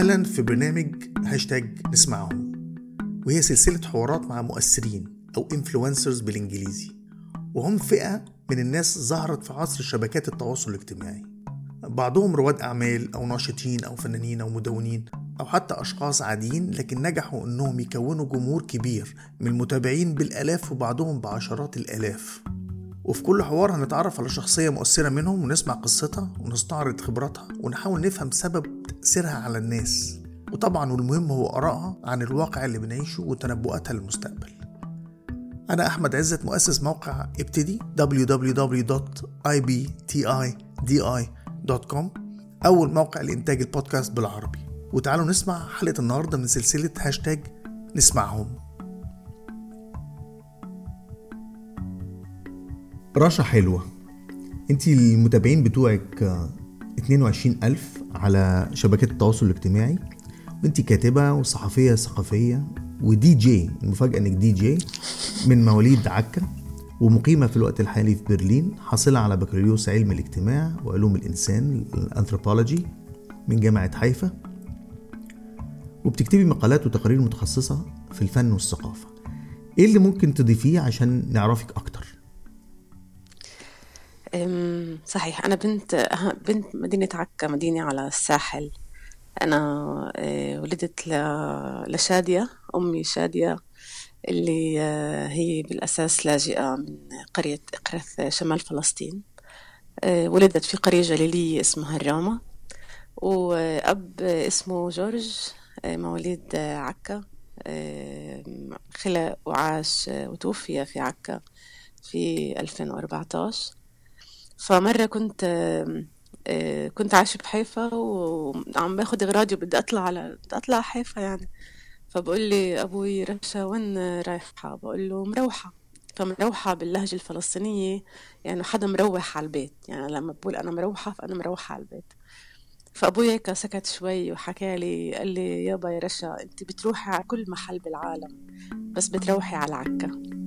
أهلا في برنامج هاشتاج نسمعهم وهي سلسلة حوارات مع مؤثرين أو influencers بالإنجليزي وهم فئة من الناس ظهرت في عصر شبكات التواصل الاجتماعي. بعضهم رواد أعمال أو ناشطين أو فنانين أو مدونين أو حتى أشخاص عاديين لكن نجحوا إنهم يكونوا جمهور كبير من المتابعين بالآلاف وبعضهم بعشرات الآلاف. وفي كل حوار هنتعرف على شخصية مؤثرة منهم ونسمع قصتها ونستعرض خبراتها ونحاول نفهم سبب تأثيرها على الناس. وطبعا والمهم هو آرائها عن الواقع اللي بنعيشه وتنبؤاتها للمستقبل. أنا أحمد عزت مؤسس موقع ابتدي www.ibtidi.com أول موقع لإنتاج البودكاست بالعربي. وتعالوا نسمع حلقة النهاردة من سلسلة هاشتاج نسمعهم. رشا حلوة انت المتابعين بتوعك 22 ألف على شبكات التواصل الاجتماعي. وانت كاتبة وصحفية ثقافية ودي جي المفاجأة إنك دي جي من مواليد عكا ومقيمة في الوقت الحالي في برلين حاصلة على بكالوريوس علم الاجتماع وعلوم الإنسان الأنثروبولوجي من جامعة حيفا. وبتكتبي مقالات وتقارير متخصصة في الفن والثقافة. إيه اللي ممكن تضيفيه عشان نعرفك أكتر؟ صحيح. أنا بنت بنت مدينة عكا مدينة على الساحل. أنا آه، ولدت لشادية أمي شادية اللي آه، هي بالأساس لاجئة من قرية إقرث شمال فلسطين. آه، ولدت في قرية جليلية اسمها الرامة وأب اسمه جورج مواليد عكا. خلق وعاش وتوفي في عكا في 2014 فمرة كنت آه، كنت عايشة بحيفا وعم باخد إغراضي وبدي أطلع على بدي أطلع حيفا يعني. فبقول لي أبوي رشا وين رايحة؟ بقول له مروحة. فمروحة باللهجة الفلسطينية يعني حدا مروح على البيت. يعني لما بقول أنا مروحة فأنا مروحة على البيت. فأبوي هيك سكت شوي وحكى لي قال لي يابا يا رشا أنت بتروحي على كل محل بالعالم بس بتروحي على عكا.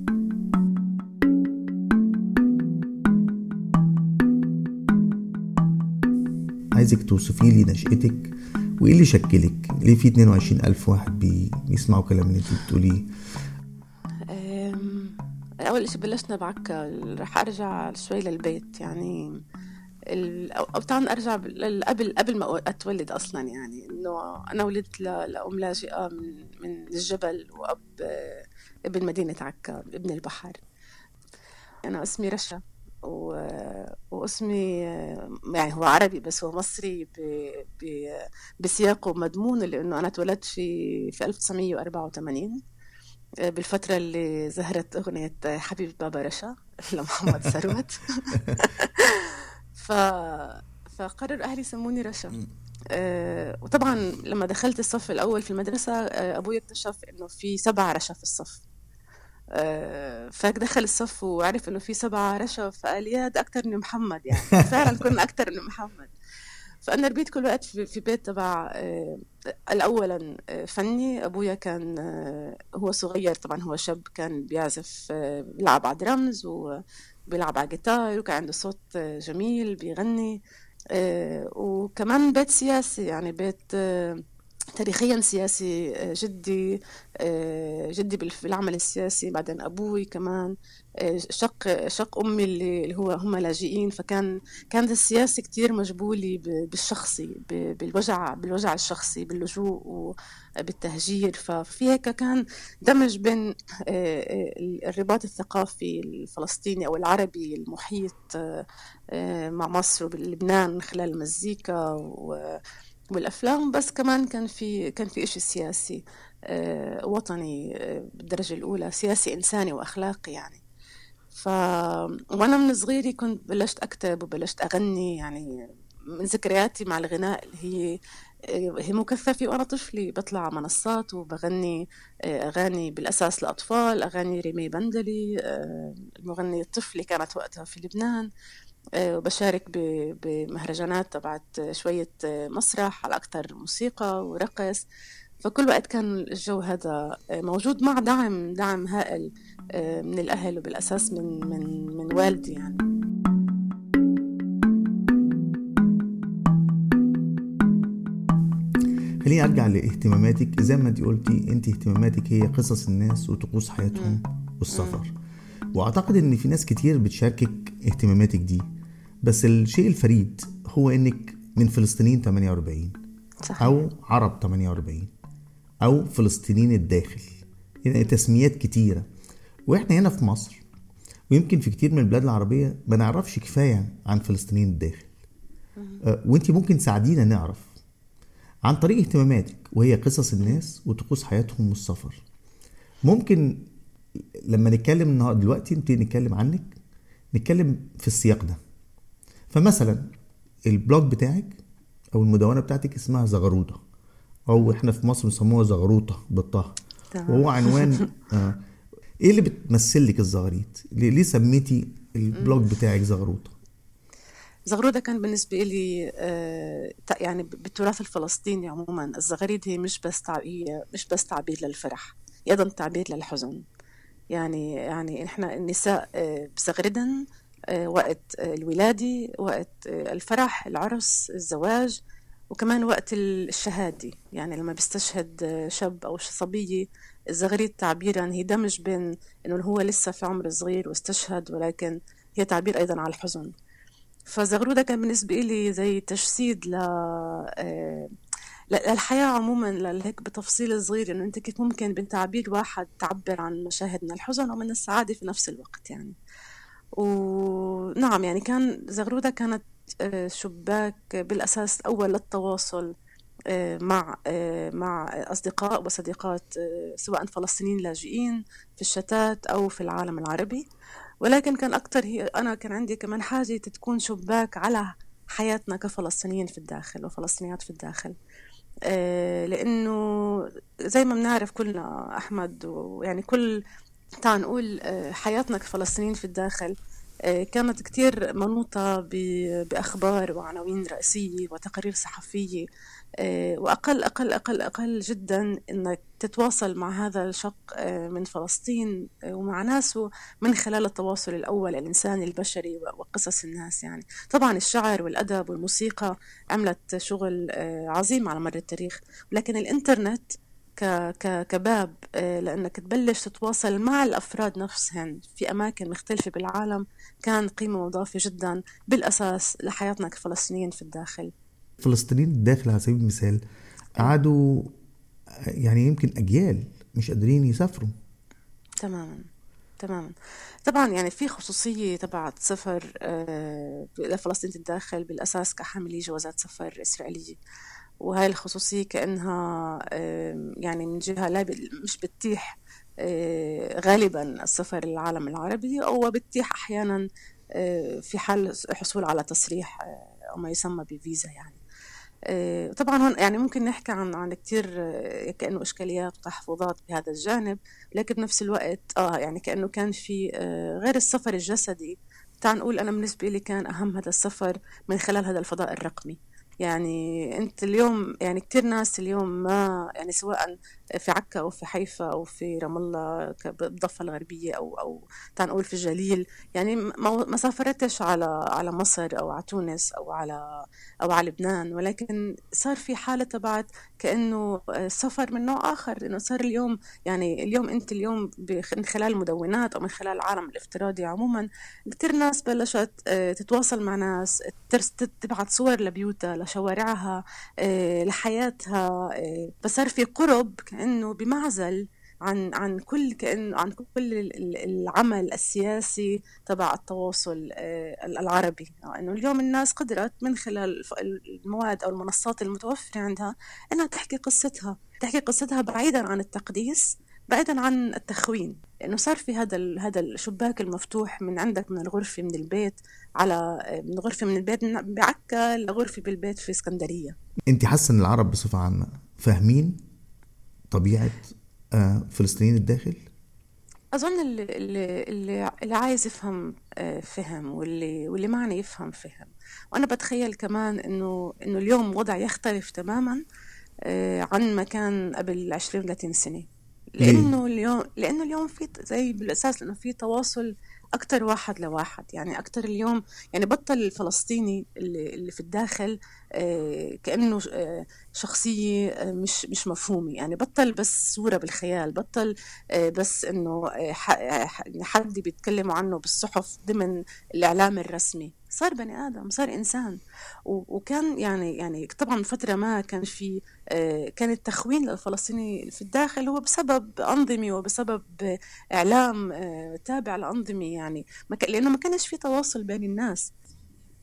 عايزك توصفي لي نشأتك وإيه اللي شكلك؟ ليه في 22 ألف واحد بيسمعوا كلام اللي انت بتقوليه؟ أول شيء بلشنا بعكا رح أرجع شوي للبيت يعني أو تعال أرجع قبل قبل ما أتولد أصلا يعني إنه أنا ولدت لأم لاجئة من من الجبل وأب ابن مدينة عكا ابن البحر. أنا اسمي رشا. و... واسمي يعني هو عربي بس هو مصري ب... ب... بسياقه مضمون لأنه أنا اتولدت في في 1984 بالفترة اللي ظهرت أغنية حبيب بابا رشا لمحمد ثروت. ف... فقرر أهلي يسموني رشا. أه وطبعا لما دخلت الصف الأول في المدرسة أبوي اكتشف إنه في سبع رشا في الصف. آه، فدخل الصف وعرف إنه في سبعة رشا فقال يا ده أكثر من محمد يعني. فعلا كنا أكثر من محمد. فأنا ربيت كل وقت في بيت تبع آه، الاولا آه، فني. أبويا كان هو صغير طبعا هو شاب كان بيعزف بيلعب على درمز وبيلعب على جيتار وكان عنده صوت جميل بيغني وكمان بيت سياسي يعني بيت تاريخيا سياسي آه، جدي آه، جدي بالعمل السياسي بعدين أبوي كمان آه، شق شق أمي اللي هو هم لاجئين. فكان كانت السياسة كتير مجبولي بالشخصي بالوجع بالوجع الشخصي باللجوء وبالتهجير ففي هيك كان دمج بين الرباط الثقافي الفلسطيني أو العربي المحيط مع مصر وبلبنان من خلال المزيكا و والأفلام بس كمان كان في كان في شيء سياسي آه، وطني آه، بالدرجة الأولى سياسي إنساني وأخلاقي يعني. ف وأنا من صغيري كنت بلشت أكتب وبلشت أغني يعني من ذكرياتي مع الغناء اللي هي آه، هي مكثفة وأنا طفلي. بطلع منصات وبغني أغاني بالأساس لأطفال أغاني ريمي بندلي المغنية الطفلة كانت وقتها في لبنان. وبشارك بمهرجانات تبعت شوية مسرح على أكثر موسيقى ورقص. فكل وقت كان الجو هذا آه، موجود مع دعم دعم هائل آه، من الأهل وبالأساس من من من والدي يعني. خليني أرجع لاهتماماتك. زي ما انت قلتي انت اهتماماتك هي قصص الناس وطقوس حياتهم والسفر. وأعتقد إن في ناس كتير بتشاركك اهتماماتك دي بس الشيء الفريد هو إنك من فلسطينيين 48 صحيح. أو عرب 48 أو فلسطينيين الداخل. يعني تسميات كتيرة. وإحنا هنا في مصر ويمكن في كتير من البلاد العربية ما نعرفش كفاية عن فلسطينيين الداخل. أه، وانت ممكن تساعدينا نعرف عن طريق اهتماماتك وهي قصص الناس وطقوس حياتهم والسفر. ممكن لما نتكلم النهارده دلوقتي نبتدي نتكلم عنك نتكلم في السياق ده. فمثلا ال blog بتاعك أو المدونة بتاعتك اسمها زغرودة. أو إحنا في مصر بنسموها زغروطة بالطه. وهو عنوان آه. إيه اللي بتمثل لك الزغاريت ليه, سميتي ال blog بتاعك زغروطة؟ زغرودة كان بالنسبة لي آه، يعني بالتراث الفلسطيني عموما. الزغاريد هي مش بس تع- هي مش بس تعبير للفرح هي أيضا تعبير للحزن. يعني يعني إحنا النساء آه، بزغردن آه، وقت آه، الولادة وقت آه، الفرح العرس الزواج وكمان وقت الشهادة. يعني لما بيستشهد آه، شاب أو صبية الزغريد تعبيرا هي دمج بين إنه هو لسه في عمر صغير واستشهد ولكن هي تعبير أيضا على الحزن. فزغرودة كان بالنسبة لي زي تجسيد آه، ل- للحياة عموما لهيك بتفصيل صغير إنه أنت كيف ممكن بتعبير واحد تعبر عن مشاهد من الحزن ومن السعادة في نفس الوقت يعني. ونعم يعني كان زغرودة كانت آه، شباك بالأساس أول للتواصل آه، مع آه، مع أصدقاء وصديقات سواء فلسطينيين لاجئين في الشتات أو في العالم العربي. ولكن كان أكتر هي أنا كان عندي كمان حاجة تكون شباك على حياتنا كفلسطينيين في الداخل وفلسطينيات في الداخل. لأنه زي ما بنعرف كلنا أحمد ويعني كل تعال نقول آه، حياتنا كفلسطينيين في الداخل آه، كانت كتير منوطة بأخبار وعناوين رئيسية وتقارير صحفية. آه، وأقل أقل أقل أقل جدا إنك تتواصل مع هذا الشق آه، من فلسطين آه، ومع ناسه من خلال التواصل الأول الإنساني البشري وقصص الناس يعني. طبعا الشعر والأدب والموسيقى عملت شغل عظيم على مر التاريخ لكن الإنترنت كباب آه، لأنك تبلش تتواصل مع الأفراد نفسهم في أماكن مختلفة بالعالم كان قيمة مضافة جدا بالأساس لحياتنا كفلسطينيين في الداخل. فلسطينيين الداخل على سبيل المثال قعدوا آه، يعني يمكن أجيال مش قادرين يسافروا. تماما تماما. طبعا يعني في خصوصية تبعت سفر آه، لفلسطين الداخل بالأساس كحاملي جوازات سفر إسرائيلية. وهاي الخصوصية كأنها يعني من جهة لا مش بتتيح آه، غالبا السفر للعالم العربي أو بتتيح أحيانا آه، في حال حصول على تصريح آه، أو ما يسمى بفيزا يعني. طبعا هون يعني ممكن نحكي عن عن كثير كأنه إشكاليات وتحفظات بهذا الجانب لكن بنفس الوقت آه يعني كأنه كان في غير السفر الجسدي تعال نقول أنا بالنسبة لي كان أهم هذا السفر من خلال هذا الفضاء الرقمي. يعني أنت اليوم يعني كثير ناس اليوم ما يعني سواء في عكا أو في حيفا أو في رام الله ك- بالضفة الغربية أو أو تعال نقول في الجليل يعني ما سافرتش على على مصر أو على تونس أو على أو على لبنان ولكن صار في حالة تبعت كأنه سفر من نوع آخر إنه صار اليوم يعني اليوم أنت اليوم من خلال المدونات أو من خلال العالم الافتراضي عموما كثير ناس بلشت آه، تتواصل مع ناس تبعت صور لبيوتها لشوارعها آه، لحياتها آه، فصار في قرب كأنه بمعزل عن عن كل كأن عن كل ال- ال- العمل السياسي تبع التواصل آه، العربي. آه، إنه اليوم الناس قدرت من خلال المواد أو المنصات المتوفرة عندها إنها تحكي قصتها تحكي قصتها بعيدا عن التقديس بعيدا عن التخوين. لأنه صار في هذا هذا الشباك المفتوح من عندك من الغرفة من البيت على من غرفة من البيت بعكا لغرفة بالبيت في اسكندرية. أنت حاسة إن العرب بصفة عامة فاهمين طبيعة آه، فلسطينيين الداخل؟ أظن اللي, اللي, اللي عايز يفهم آه، فهم واللي واللي معني يفهم فهم. وأنا بتخيل كمان إنه إنه اليوم وضع يختلف تماما آه، عن ما كان قبل 20 30 سنة. لأنه اليوم لأنه اليوم في زي بالأساس لأنه في تواصل أكثر واحد لواحد. يعني أكثر اليوم يعني بطل الفلسطيني اللي, اللي في الداخل آه، كأنه آه، شخصية آه، مش مش مفهومة. يعني بطل بس صورة بالخيال بطل بس إنه حد بيتكلموا عنه بالصحف ضمن الإعلام الرسمي. صار بني آدم صار إنسان. وكان يعني يعني طبعا فترة ما كان في كان التخوين للفلسطيني في الداخل هو بسبب أنظمة وبسبب إعلام تابع لأنظمة يعني. لأنه ما كانش في تواصل بين الناس.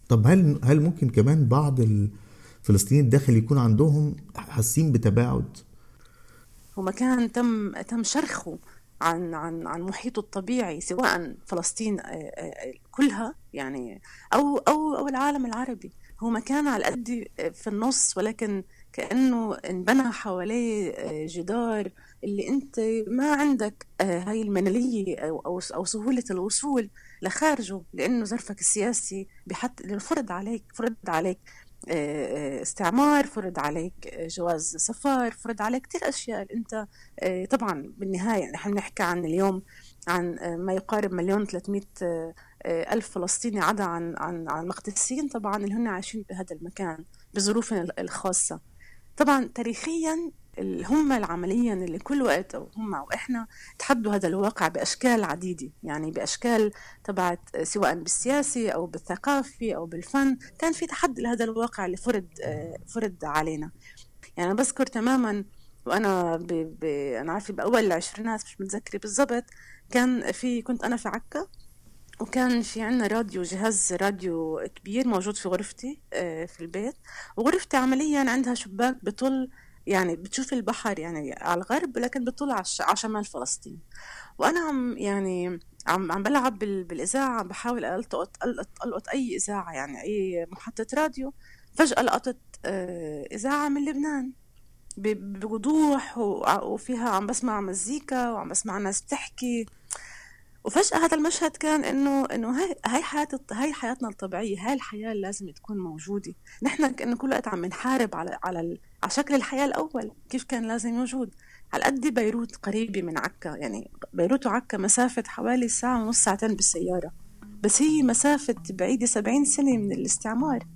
طب هل هل ممكن كمان بعض الفلسطينيين الداخل يكون عندهم حاسين بتباعد؟ هو مكان تم تم شرخه. عن عن عن محيطه الطبيعي سواء فلسطين آه، آه، كلها يعني أو أو أو العالم العربي. هو مكان على قد في النص ولكن كأنه انبنى حواليه آه، جدار اللي أنت ما عندك هاي المناليه أو أو سهولة الوصول لخارجه لأنه ظرفك السياسي بحط فرض عليك فرض عليك. آه، آه، استعمار فرض عليك جواز سفر فرض عليك كثير أشياء. أنت طبعا بالنهاية نحن نحكي عن اليوم عن ما يقارب مليون 300 ألف فلسطيني عدا عن عن عن المقدسيين طبعا اللي هن عايشين بهذا المكان بظروفهم الخاصة. طبعا تاريخيا هم عمليا اللي كل وقت أو هم أو إحنا تحدوا هذا الواقع بأشكال عديدة. يعني بأشكال تبعت سواء بالسياسي أو بالثقافي أو بالفن كان في تحدي لهذا الواقع اللي فرض فرض علينا. يعني بذكر تماما وأنا ب... ب... أنا عارفة بأول العشرينات مش متذكرة بالضبط كان في كنت أنا في عكا وكان في عنا راديو جهاز راديو كبير موجود في غرفتي آه، في البيت. وغرفتي عمليا عندها شباك بطل يعني بتشوف البحر يعني على الغرب لكن بتطلع على شمال فلسطين. وأنا عم يعني عم عم بلعب بالإذاعة عم بحاول التقط ألقط أي إذاعة يعني أي محطة راديو. فجأة لقطت آه، إذاعة من لبنان بوضوح وفيها عم بسمع مزيكا وعم بسمع ناس بتحكي. وفجأة هذا المشهد كان إنه إنه هاي هاي حياة هاي حياتنا الطبيعية هاي الحياة اللي لازم تكون موجودة. نحن كأنه كل وقت عم نحارب على على على شكل الحياة الأول كيف كان لازم موجود على قد بيروت قريبة من عكا يعني بيروت وعكا مسافة حوالي ساعة ونص ساعتين بالسيارة. بس هي مسافة بعيدة سبعين سنة من الاستعمار.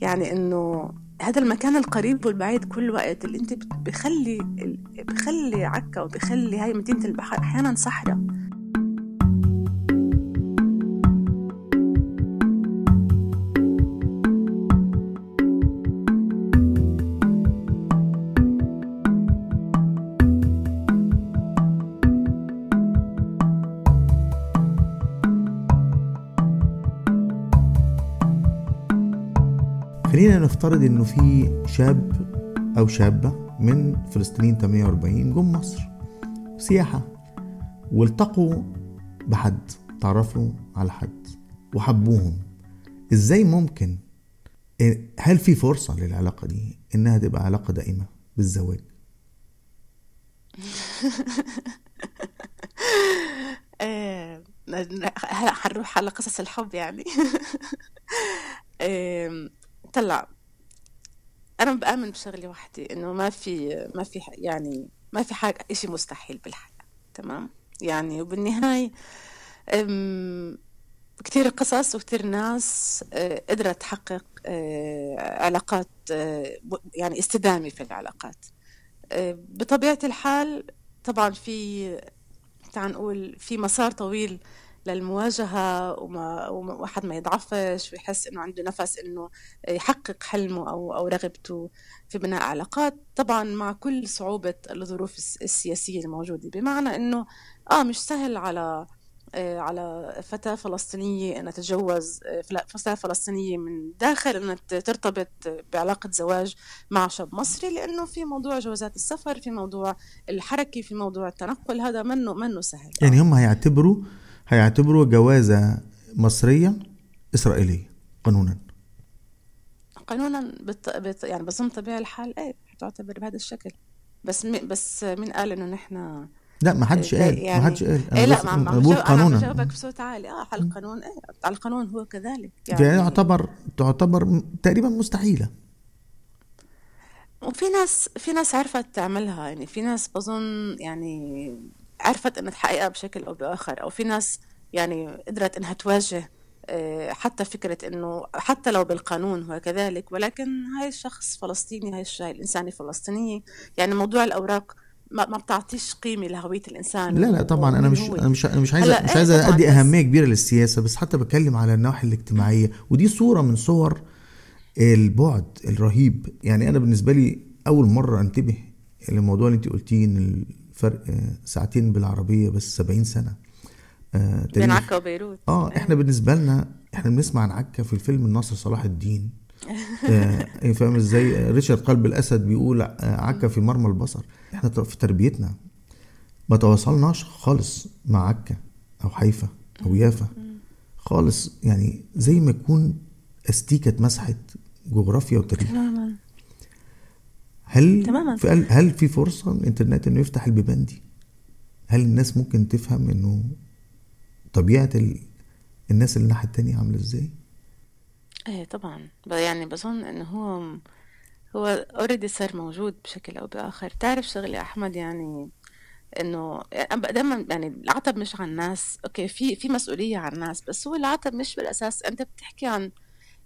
يعني إنه هذا المكان القريب والبعيد كل وقت اللي أنت بخلي بخلي عكا وبخلي هاي مدينة البحر أحيانا صحراء. خلينا نفترض إنه في شاب أو شابة من فلسطينيين 48 جم مصر سياحة والتقوا بحد تعرفوا على حد وحبوهم. إزاي ممكن؟ هل في فرصة للعلاقة دي؟ إنها تبقى علاقة دائمة بالزواج. هلا حنروح على قصص الحب يعني. طلع. أنا بآمن بشغله واحدة إنه ما في ما في يعني ما في حاجة إشي مستحيل بالحياة تمام؟ يعني وبالنهاية كثير قصص وكثير ناس قدرت تحقق علاقات يعني استدامة في العلاقات. بطبيعة الحال طبعا في تعال نقول في مسار طويل للمواجهة وما واحد ما يضعفش ويحس إنه عنده نفس إنه يحقق حلمه أو أو رغبته في بناء علاقات. طبعا مع كل صعوبة الظروف السياسية الموجودة بمعنى إنه آه مش سهل على آه، على فتاة فلسطينية أنها تتجوز آه، فتاة فلسطينية من داخل أنها ترتبط بعلاقة زواج مع شاب مصري. لأنه في موضوع جوازات السفر في موضوع الحركة في موضوع التنقل. هذا منه منه سهل. يعني هم هيعتبروا هيعتبروا جوازة مصرية إسرائيلية قانونا. قانونا بت... بت... يعني بظن طبيعي الحال إيه تعتبر بهذا الشكل. بس م... بس مين قال إنه نحن لا ما حدش قال يعني ما حدش قال. أنا إيه لا ما بقول قانونا. بجاوبك بصوت عالي. آه على القانون إيه على القانون هو كذلك يعني, يعني تعتبر تعتبر تقريبا مستحيلة. وفي ناس في ناس عرفت تعملها يعني في ناس بظن يعني عرفت إنها تحققها بشكل أو بآخر أو في ناس يعني قدرت إنها تواجه آه، حتى فكرة إنه حتى لو بالقانون هو كذلك ولكن هاي الشخص فلسطيني هاي الإنسانة فلسطينية يعني موضوع الأوراق ما, ما بتعطيش قيمة لهوية الإنسان لا لا طبعا أنا مش أنا مش مش عايز مش عايز إيه أدي أهمية كبيرة للسياسة بس حتى بتكلم على النواحي الاجتماعية ودي صورة من صور البعد الرهيب. يعني أنا بالنسبة لي أول مرة أنتبه للموضوع اللي انت قلتيه إن الفرق ساعتين بالعربية بس 70 سنة. آه بين عكا وبيروت. آه إحنا بالنسبة لنا إحنا بنسمع عن عكا في الفيلم الناصر صلاح الدين. آه إيه، فاهم إزاي؟ ريتشارد قلب الأسد بيقول آه، عكا في مرمى البصر. إحنا في تربيتنا ما تواصلناش خالص مع عكا أو حيفا أو يافا. خالص يعني زي ما يكون أستيكة اتمسحت جغرافيا وتاريخ. هل تماما. في هل في فرصة الإنترنت إنه يفتح البيبان دي؟ هل الناس ممكن تفهم إنه طبيعة ال... الناس اللي الناحية التانية عاملة إزاي؟ إيه طبعا. يعني بظن انه هو هو already صار موجود بشكل أو بآخر. تعرف شغله أحمد؟ يعني إنه دائما يعني العتب مش على الناس. okay في في مسؤولية على الناس بس هو العتب مش بالأساس. أنت بتحكي عن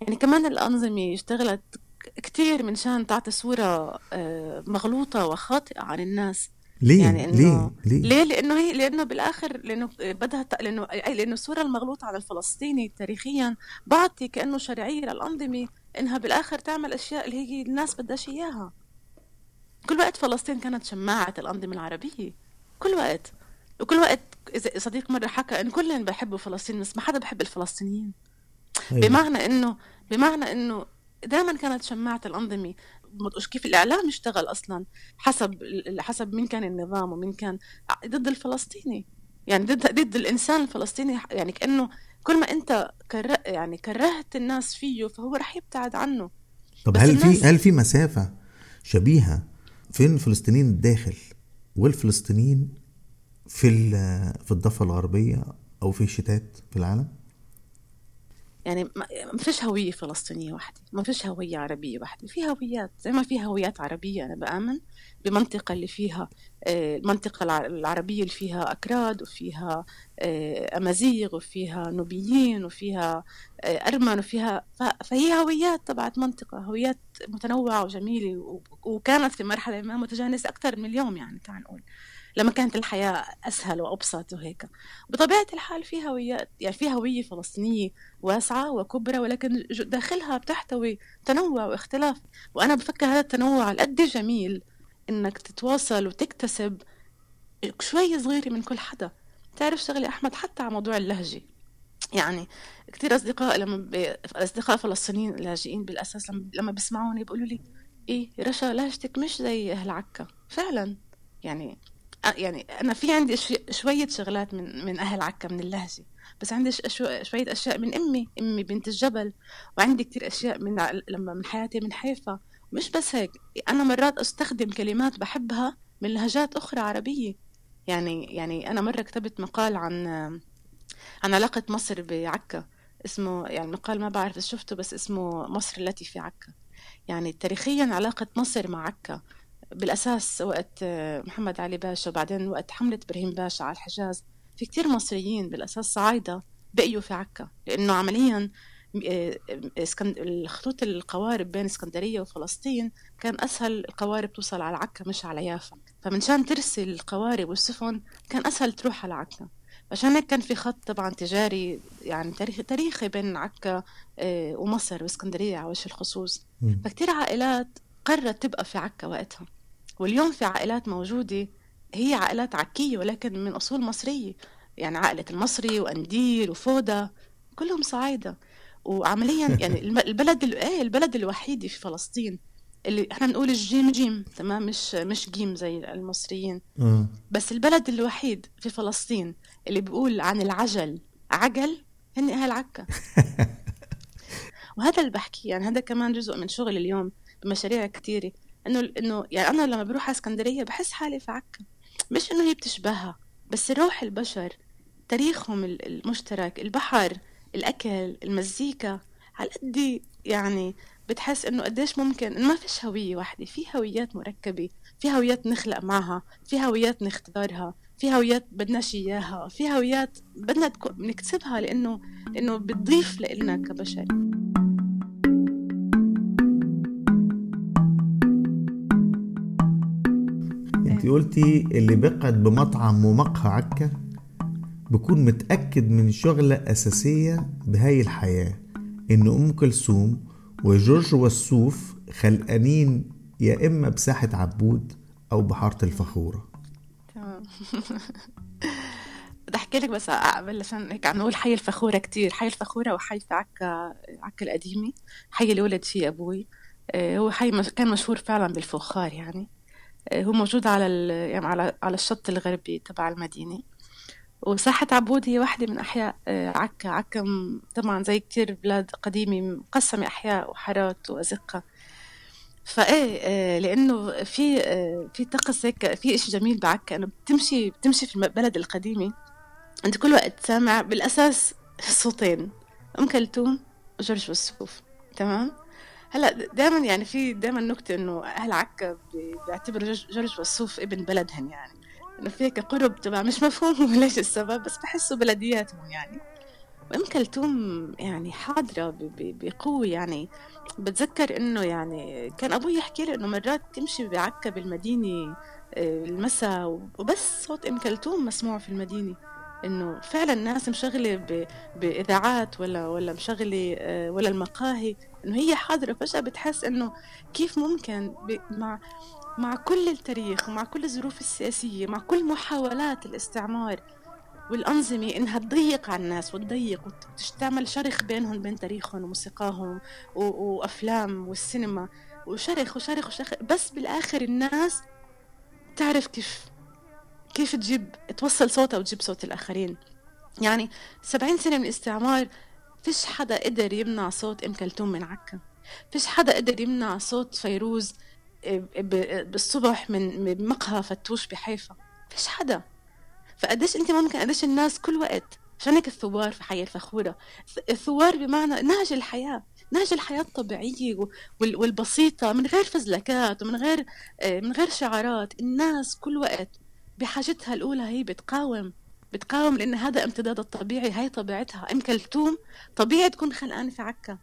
يعني كمان الأنظمة اشتغلت كتير من شان تعطي صورة آه، مغلوطة وخاطئة عن الناس. ليه؟ يعني إنه ليه؟ ليه؟ ليه؟ لأنه هي لأنه بالآخر لأنه بدها لأنه لأنه الصورة المغلوطة عن الفلسطيني تاريخيا بعطي كأنه شرعية للأنظمة إنها بالآخر تعمل أشياء اللي هي الناس بدهاش إياها. كل وقت فلسطين كانت شماعة الأنظمة العربية. كل وقت. وكل وقت إذا صديق مرة حكى إن كلهم بحبوا فلسطين بس ما حدا بحب الفلسطينيين. أيوة. بمعنى إنه بمعنى إنه دائما كانت شماعة الأنظمة كيف الإعلام اشتغل أصلا؟ حسب حسب مين كان النظام ومين كان ضد الفلسطيني. يعني ضد ضد الإنسان الفلسطيني يعني كأنه كل ما أنت كره يعني كرهت الناس فيه فهو رح يبتعد عنه. طب هل في هل في مسافة شبيهة فين الفلسطينيين الداخل والفلسطينيين في في الضفة الغربية أو في الشتات في العالم؟ يعني ما فيش هوية فلسطينية واحدة ما فيش هوية عربية واحدة في هويات زي ما في هويات عربية أنا بآمن بمنطقة اللي فيها آه، المنطقة العربية اللي فيها أكراد وفيها آه، أمازيغ وفيها نوبيين وفيها آه، أرمن وفيها فهي هويات تبعت منطقة هويات متنوعة وجميلة وكانت في مرحلة ما متجانسة أكثر من اليوم يعني تعال نقول. لما كانت الحياة أسهل وأبسط وهيك. بطبيعة الحال في هويات يعني في هوية فلسطينية واسعة وكبرى ولكن داخلها بتحتوي تنوع واختلاف. وأنا بفكر هذا التنوع قد جميل إنك تتواصل وتكتسب شوي صغيرة من كل حدا. تعرف شغلة أحمد حتى على موضوع اللهجة. يعني كثير أصدقاء لما. أصدقاء فلسطينيين لاجئين بالأساس لما لما بيسمعوني بيقولوا لي إيه رشا لهجتك مش زي أهل عكا. فعلا. يعني يعني أنا في عندي شوية شغلات من من أهل عكا من اللهجة بس عندي شوية أشياء من أمي أمي بنت الجبل وعندي كتير أشياء من لما من حياتي من حيفا. مش بس هيك أنا مرات أستخدم كلمات بحبها من لهجات أخرى عربية. يعني يعني أنا مرة كتبت مقال عن عن علاقة مصر بعكا اسمه يعني مقال ما بعرف إذا شفته بس اسمه مصر التي في عكا. يعني تاريخيا علاقة مصر مع عكا. بالأساس وقت محمد علي باشا وبعدين وقت حملة إبراهيم باشا على الحجاز في كتير مصريين بالأساس صعايدة بقيوا في عكا لأنه عمليا آه، الخطوط القوارب بين اسكندرية وفلسطين كان أسهل القوارب توصل على عكا مش على يافا. فمنشان ترسل القوارب والسفن كان أسهل تروح على عكا. عشان هيك كان في خط طبعا تجاري يعني تاريخي تاريخي بين عكا آه، ومصر واسكندرية على وجه الخصوص. فكتير عائلات قررت تبقى في عكا وقتها. واليوم في عائلات موجودة هي عائلات عكية ولكن من أصول مصرية. يعني عائلة المصري وأنديل وفودا كلهم صعايدة. وعمليا يعني البلد إيه البلد الوحيد في فلسطين اللي إحنا بنقول الجيم جيم تمام؟ مش مش جيم زي المصريين. بس البلد الوحيد في فلسطين اللي بيقول عن العجل عجل هن أهل عكا. وهذا اللي بحكي يعني هذا كمان جزء من شغل اليوم بمشاريع كثيره إنه إنه يعني أنا لما بروح على إسكندرية بحس حالي في عكا. مش إنه هي بتشبهها بس روح البشر تاريخهم المشترك البحر الأكل المزيكا على قد يعني بتحس إنه قديش ممكن ما فيش هوية واحدة. في هويات مركبة في هويات نخلق معها في هويات نختارها في هويات بدناش إياها في هويات بدنا نكتسبها لإنه لأنه بتضيف لنا كبشر. انت قلتي اللي بيقعد بمطعم ومقهى عكا بكون متأكد من شغلة أساسية بهاي الحياة إنه أم كلثوم وجورج والسوف خلقانين يا إما بساحة عبود أو بحارة الفخورة. تمام. بدي أحكي لك بس قبل عشان هيك عم نقول حي الفخورة كتير. حي الفخورة وحي في عكا عكا القديمة. حي اللي ولد فيه أبوي. آه، هو حي كان مشهور فعلا بالفخار يعني. هو موجود على يعني على على الشط الغربي تبع المدينة. وساحة عبود هي واحدة من أحياء آه، عكا. عكا طبعا زي كتير بلاد قديمة مقسمة أحياء وحارات وأزقة. فإيه لأنه في في طقس هيك في شيء جميل بعكا. إنه بتمشي بتمشي في البلد القديمة أنت كل وقت سامع بالأساس صوتين أم كلثوم وجورج وسوف. تمام؟ هلا دائما يعني في دائما نكتة إنه أهل عكا بيعتبروا جورج وسوف ابن بلدهم يعني. إنه في هيك قرب تبع مش مفهوم ليش السبب بس بحسوا بلدياتهم يعني. وام كلثوم يعني حاضرة بقوة يعني. بتذكر إنه يعني كان أبوي يحكي لي إنه مرات تمشي بعكا بالمدينة آه، المساء وبس صوت ام كلثوم مسموع في المدينة. إنه فعلا الناس مشغلة بإذاعات ولا ولا مشغلة آه، ولا المقاهي. إنه هي حاضرة فجأة بتحس إنه كيف ممكن مع مع كل التاريخ ومع كل الظروف السياسية مع كل محاولات الاستعمار والأنظمة إنها تضيق على الناس وتضيق وتعمل شرخ بينهم بين تاريخهم وموسيقاهم وأفلام والسينما وشرخ وشرخ وشرخ. بس بالآخر الناس تعرف كيف كيف تجيب توصل صوتها وتجيب صوت الآخرين. يعني سبعين سنة من الاستعمار فيش حدا قدر يمنع صوت أم كلثوم من عكا. فيش حدا قدر يمنع صوت فيروز آه، بالصبح من مقهى فتوش بحيفا. فيش حدا. فقديش أنت ممكن قديش الناس كل وقت عشان هيك الثوار في حي الفخورة؟ الثوار بمعنى نهج الحياة. نهج الحياة الطبيعية والبسيطة من غير فزلكات ومن غير آه، من غير شعارات. الناس كل وقت بحاجتها الأولى هي بتقاوم بتقاوم لأن هذا امتداد الطبيعي هاي طبيعتها. أم كلثوم طبيعي تكون خلقانة في عكا.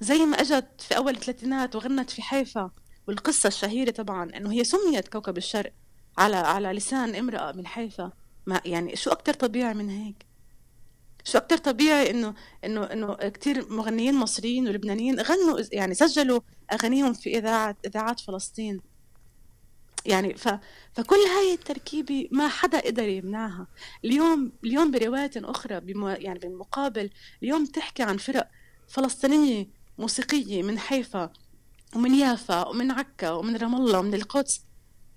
زي ما أجت في أول الثلاثينات وغنت في حيفا والقصة الشهيرة طبعا إنه هي سميت كوكب الشرق على على لسان امرأة من حيفا. ما يعني شو أكتر طبيعي من هيك؟ شو أكتر طبيعي إنه إنه إنه كثير مغنيين مصريين ولبنانيين غنوا يعني سجلوا أغانيهم في إذاعة إذاعات فلسطين. يعني ف... فكل هاي التركيبة ما حدا قدر يمنعها. اليوم اليوم برواية أخرى بمو... يعني بالمقابل اليوم تحكي عن فرق فلسطينية موسيقية من حيفا ومن يافا ومن عكا ومن رام الله ومن القدس.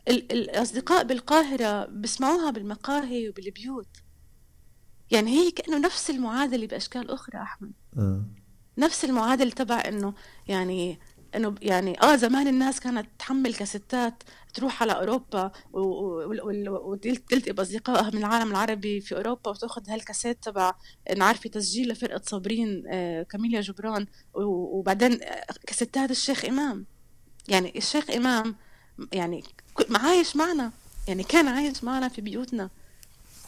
الأصدقاء بالقاهرة بسمعوها بالمقاهي وبالبيوت. يعني هي كأنه نفس المعادلة بأشكال أخرى أحمد. أه. نفس المعادلة تبع إنه يعني إنه يعني آه زمان الناس كانت تحمل كاسيتات تروح على أوروبا وتلتقي باصدقائها من العالم العربي في أوروبا وتأخذ هالكاسيت تبع نعرفي تسجيل لفرقة صابرين آه كاميليا جبران. وبعدين كاسيتات الشيخ إمام. يعني الشيخ إمام يعني عايش معنا. يعني كان عايش معنا في بيوتنا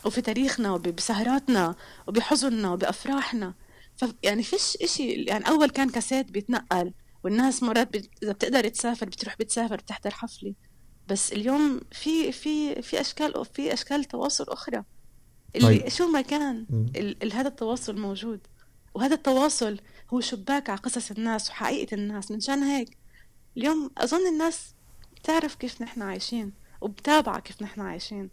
وفي تاريخنا وبسهراتنا وبحزننا وبأفراحنا. ف يعني فيش إشي يعني أول كان كاسيت بيتنقل. والناس مرات إذا بتقدر تسافر بتروح بتسافر بتحضر حفلة. بس اليوم في في في أشكال في أشكال تواصل أخرى. اللي طيب. شو ما كان ال هذا التواصل موجود. وهذا التواصل هو شباك على قصص الناس وحقيقة الناس. منشان هيك اليوم أظن الناس بتعرف كيف نحن عايشين وبتابع كيف نحن عايشين.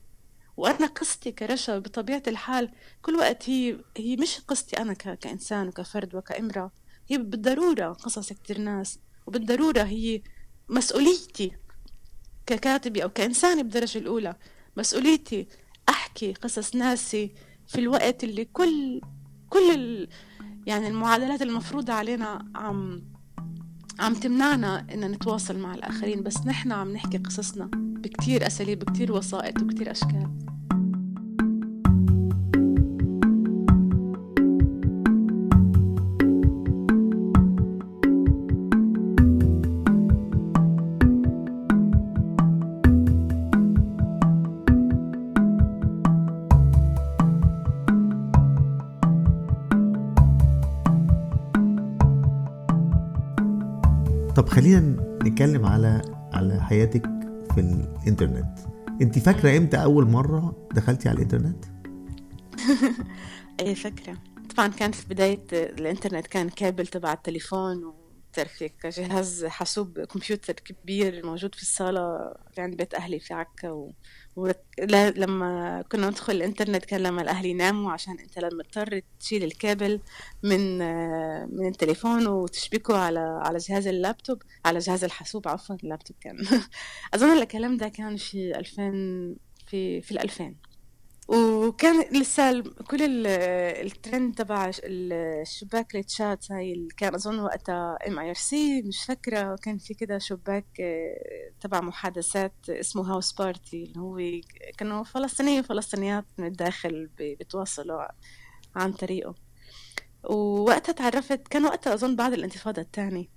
وأنا قصتي كرشا بطبيعة الحال كل وقت هي هي مش قصتي أنا كإنسان وكفرد وكإمرأة. هي بالضرورة قصص كتير ناس وبالضرورة هي مسؤوليتي ككاتبة أو كإنسانة بالدرجة الأولى. مسؤوليتي أحكي قصص ناسي في الوقت اللي كل كل ال يعني المعادلات المفروضة علينا عم عم تمنعنا إن نتواصل مع الآخرين بس نحن عم نحكي قصصنا بكتير أساليب بكتير وسائط وكتير أشكال. خلينا نتكلم على على حياتك في الإنترنت. انت فاكرة إمتى أول مرة دخلتي على الإنترنت؟ إيه فاكره طبعا كان في بداية الإنترنت كان كابل تبع التليفون هيك جهاز حاسوب كمبيوتر كبير موجود في الصالة في عند بيت أهلي في عكا و... و... لما كنا ندخل الإنترنت كان لما الأهل يناموا عشان أنت لما تضطر تشيل الكابل من من التليفون وتشبكه على على جهاز اللابتوب على جهاز الحاسوب عفوا اللابتوب كان. أظن الكلام ده كان في 2000 في في الألفين. وكان لسه كل الترند تبع الشباك التشات هاي اللي كان أظن وقتها mIRC مش فاكرة كان في كده شباك آه، تبع محادثات اسمه house party اللي هو كانوا فلسطينيين وفلسطينيات من الداخل بيتواصلوا عن طريقه. ووقتها تعرفت كان وقتها أظن بعد الانتفاضة الثانية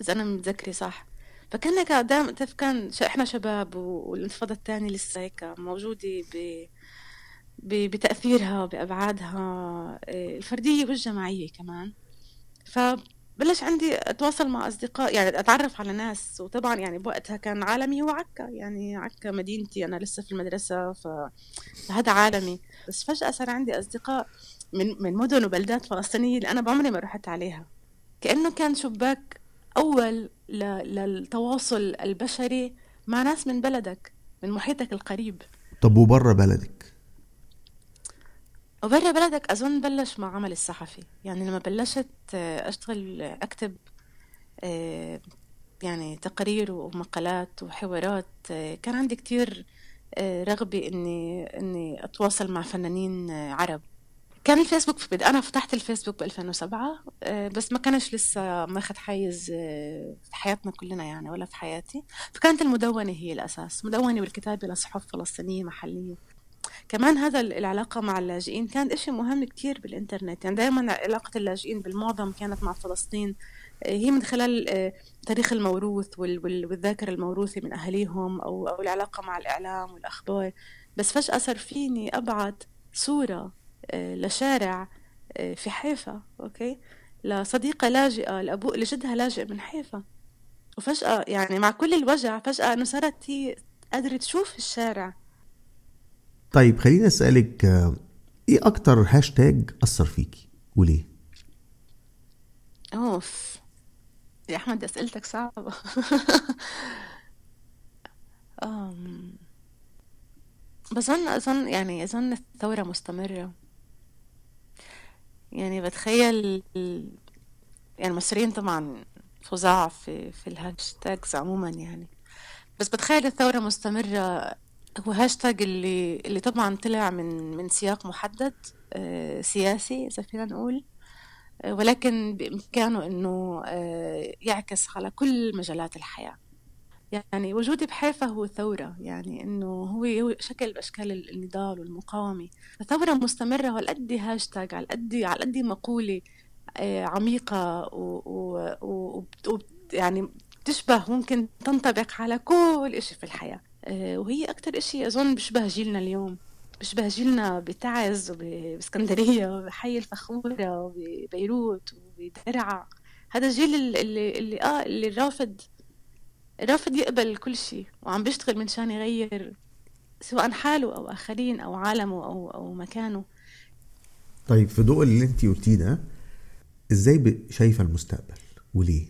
إذا أنا متذكرة صح. فكنا دائما كان إحنا شباب والانتفاضة الثانية لسه هيك موجودة ب بتأثيرها بأبعادها آه، الفردية والجماعية كمان. فبلش عندي أتواصل مع أصدقاء يعني أتعرف على ناس. وطبعا يعني بوقتها كان عالمي هو عكا يعني عكا مدينتي. أنا لسه في المدرسة فهذا عالمي. بس فجأة صار عندي أصدقاء من من مدن وبلدات فلسطينية اللي أنا بعمري ما رحت عليها. كأنه كان شباك أول للتواصل البشري مع ناس من بلدك من محيطك القريب. طب وبرا بلدك؟ وبرا بلدك أظن بلش مع عمل الصحفي. يعني لما بلشت آه، أشتغل أكتب آه، يعني تقارير ومقالات وحوارات آه، كان عندي كتير رغبة إني إني أتواصل مع فنانين عرب. كان الفيسبوك في أنا فتحت الفيسبوك ب 2007 بس ما كانش لسه ماخذ حيز في حياتنا كلنا يعني ولا في حياتي. فكانت المدونة هي الأساس. مدونة والكتابة لصحف فلسطينية محلية. كمان هذا العلاقة مع اللاجئين كان إشي مهم كتير بالإنترنت. يعني دائما علاقة اللاجئين بالمعظم كانت مع فلسطين آه، هي من خلال آه، تاريخ الموروث والذاكرة الموروثة من أهاليهم أو, أو العلاقة مع الإعلام والأخبار. بس فجأة صار فيني أبعت صورة آه، لشارع في حيفا okay؟ لصديقة لاجئة لأبو لجدها لاجئ من حيفا. وفجأة يعني مع كل الوجع فجأة إنه صارت هي قادرة تشوف الشارع. طيب خليني أسألك آه، إيه أكتر هاشتاج أثر فيكي وليه؟ أوف يا أحمد أسئلتك صعبة. بظن أظن يعني أظن الثورة مستمرة. يعني بتخيل يعني المصريين طبعا فظاع في في ال hashtags عموما يعني. بس بتخيل الثورة مستمرة هو هاشتاج اللي اللي طبعا طلع من من سياق محدد آه، سياسي إذا فينا نقول. آه، ولكن بإمكانه إنه آه، يعكس على كل مجالات الحياة. يعني وجودي بحيفا هو ثورة. يعني إنه هو شكل بأشكال النضال والمقاومة. ثورة مستمرة وعلى هاشتاج على قد على قد مقولة عميقة و, و, و, و يعني تشبه ممكن تنطبق على كل إشي في الحياة. وهي أكتر إشي أظن بشبه جيلنا اليوم. بشبه جيلنا بتعز وبإسكندرية وبحي الفخورة وببيروت وبدرعا هذا الجيل اللي اللي آه اللي رافض رافض يقبل كل شيء وعم بيشتغل من شان يغير سواء حاله أو آخرين أو عالمه أو أو مكانه. طيب في ضوء اللي انت قلتيه ده إزاي شايفة المستقبل؟ وليه؟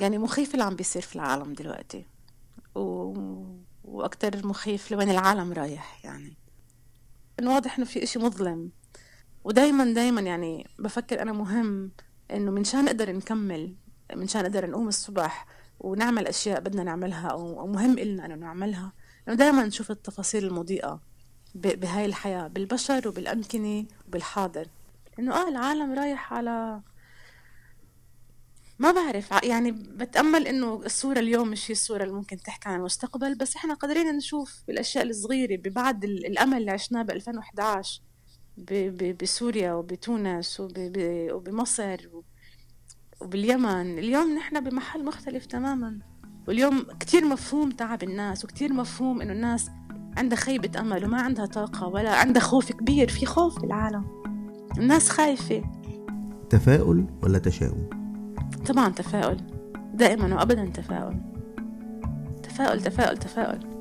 يعني مخيف اللي عم بيصير في العالم دلوقتي. و... وأكتر مخيف لوين العالم رايح يعني. إنه واضح إنه في إشي مظلم. ودايما دايما يعني بفكر أنا مهم إنه من شان نقدر نكمل من شان نقدر نقوم الصبح ونعمل أشياء بدنا نعملها أو مهم إلنا إنه نعملها. إنه دايما نشوف التفاصيل المضيئة بهاي الحياة بالبشر وبالأمكنة وبالحاضر. إنه آه العالم رايح على ما بعرف. يعني بتأمل إنه الصورة اليوم مش هي الصورة اللي ممكن تحكي عن المستقبل بس إحنا قادرين نشوف الأشياء الصغيرة ببعد الأمل اللي عشناه ب 2011 بسوريا وبتونس وبمصر وباليمن. اليوم نحن بمحل مختلف تماما. واليوم كتير مفهوم تعب الناس وكتير مفهوم إنه الناس عندها خيبة أمل وما عندها طاقة ولا عندها خوف كبير. في خوف بالعالم الناس خايفة. تفاؤل ولا تشاؤم؟ طبعا تفاؤل. دائما وأبدا تفاؤل. تفاؤل تفاؤل تفاؤل.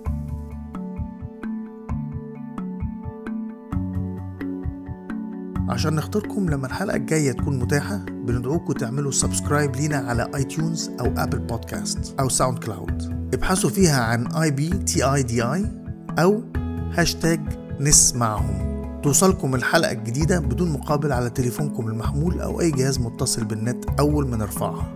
عشان نخطركم لما الحلقة الجاية تكون متاحة بندعوكم تعملوا subscribe لينا على iTunes أو Apple Podcasts أو SoundCloud ابحثوا فيها عن E B T A D E أو هاشتاج نسمعهم. توصلكم الحلقة الجديدة بدون مقابل على تليفونكم المحمول أو أي جهاز متصل بالنت أول ما نرفعها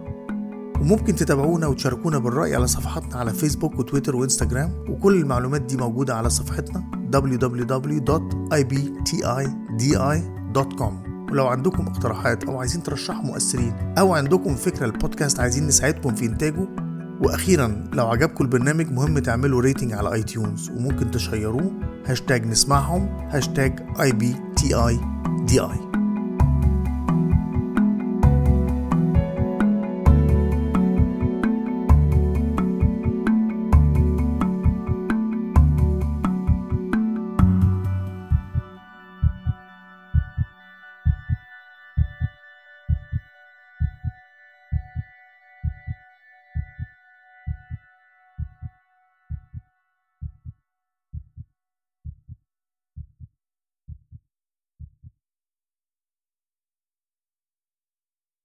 وممكن تتابعونا وتشاركونا بالرأي على صفحاتنا على فيسبوك وتويتر وإنستجرام. وكل المعلومات دي موجودة على صفحتنا www.ibtidi.com ولو عندكم اقتراحات أو عايزين ترشحوا مؤثرين أو عندكم فكرة لبودكاست عايزين نساعدكم في إنتاجه وأخيرا لو عجبكم البرنامج مهم تعملوا rating على iTunes وممكن تشيروه. هاشتاج نسمعهم هاشتاج I B T I D I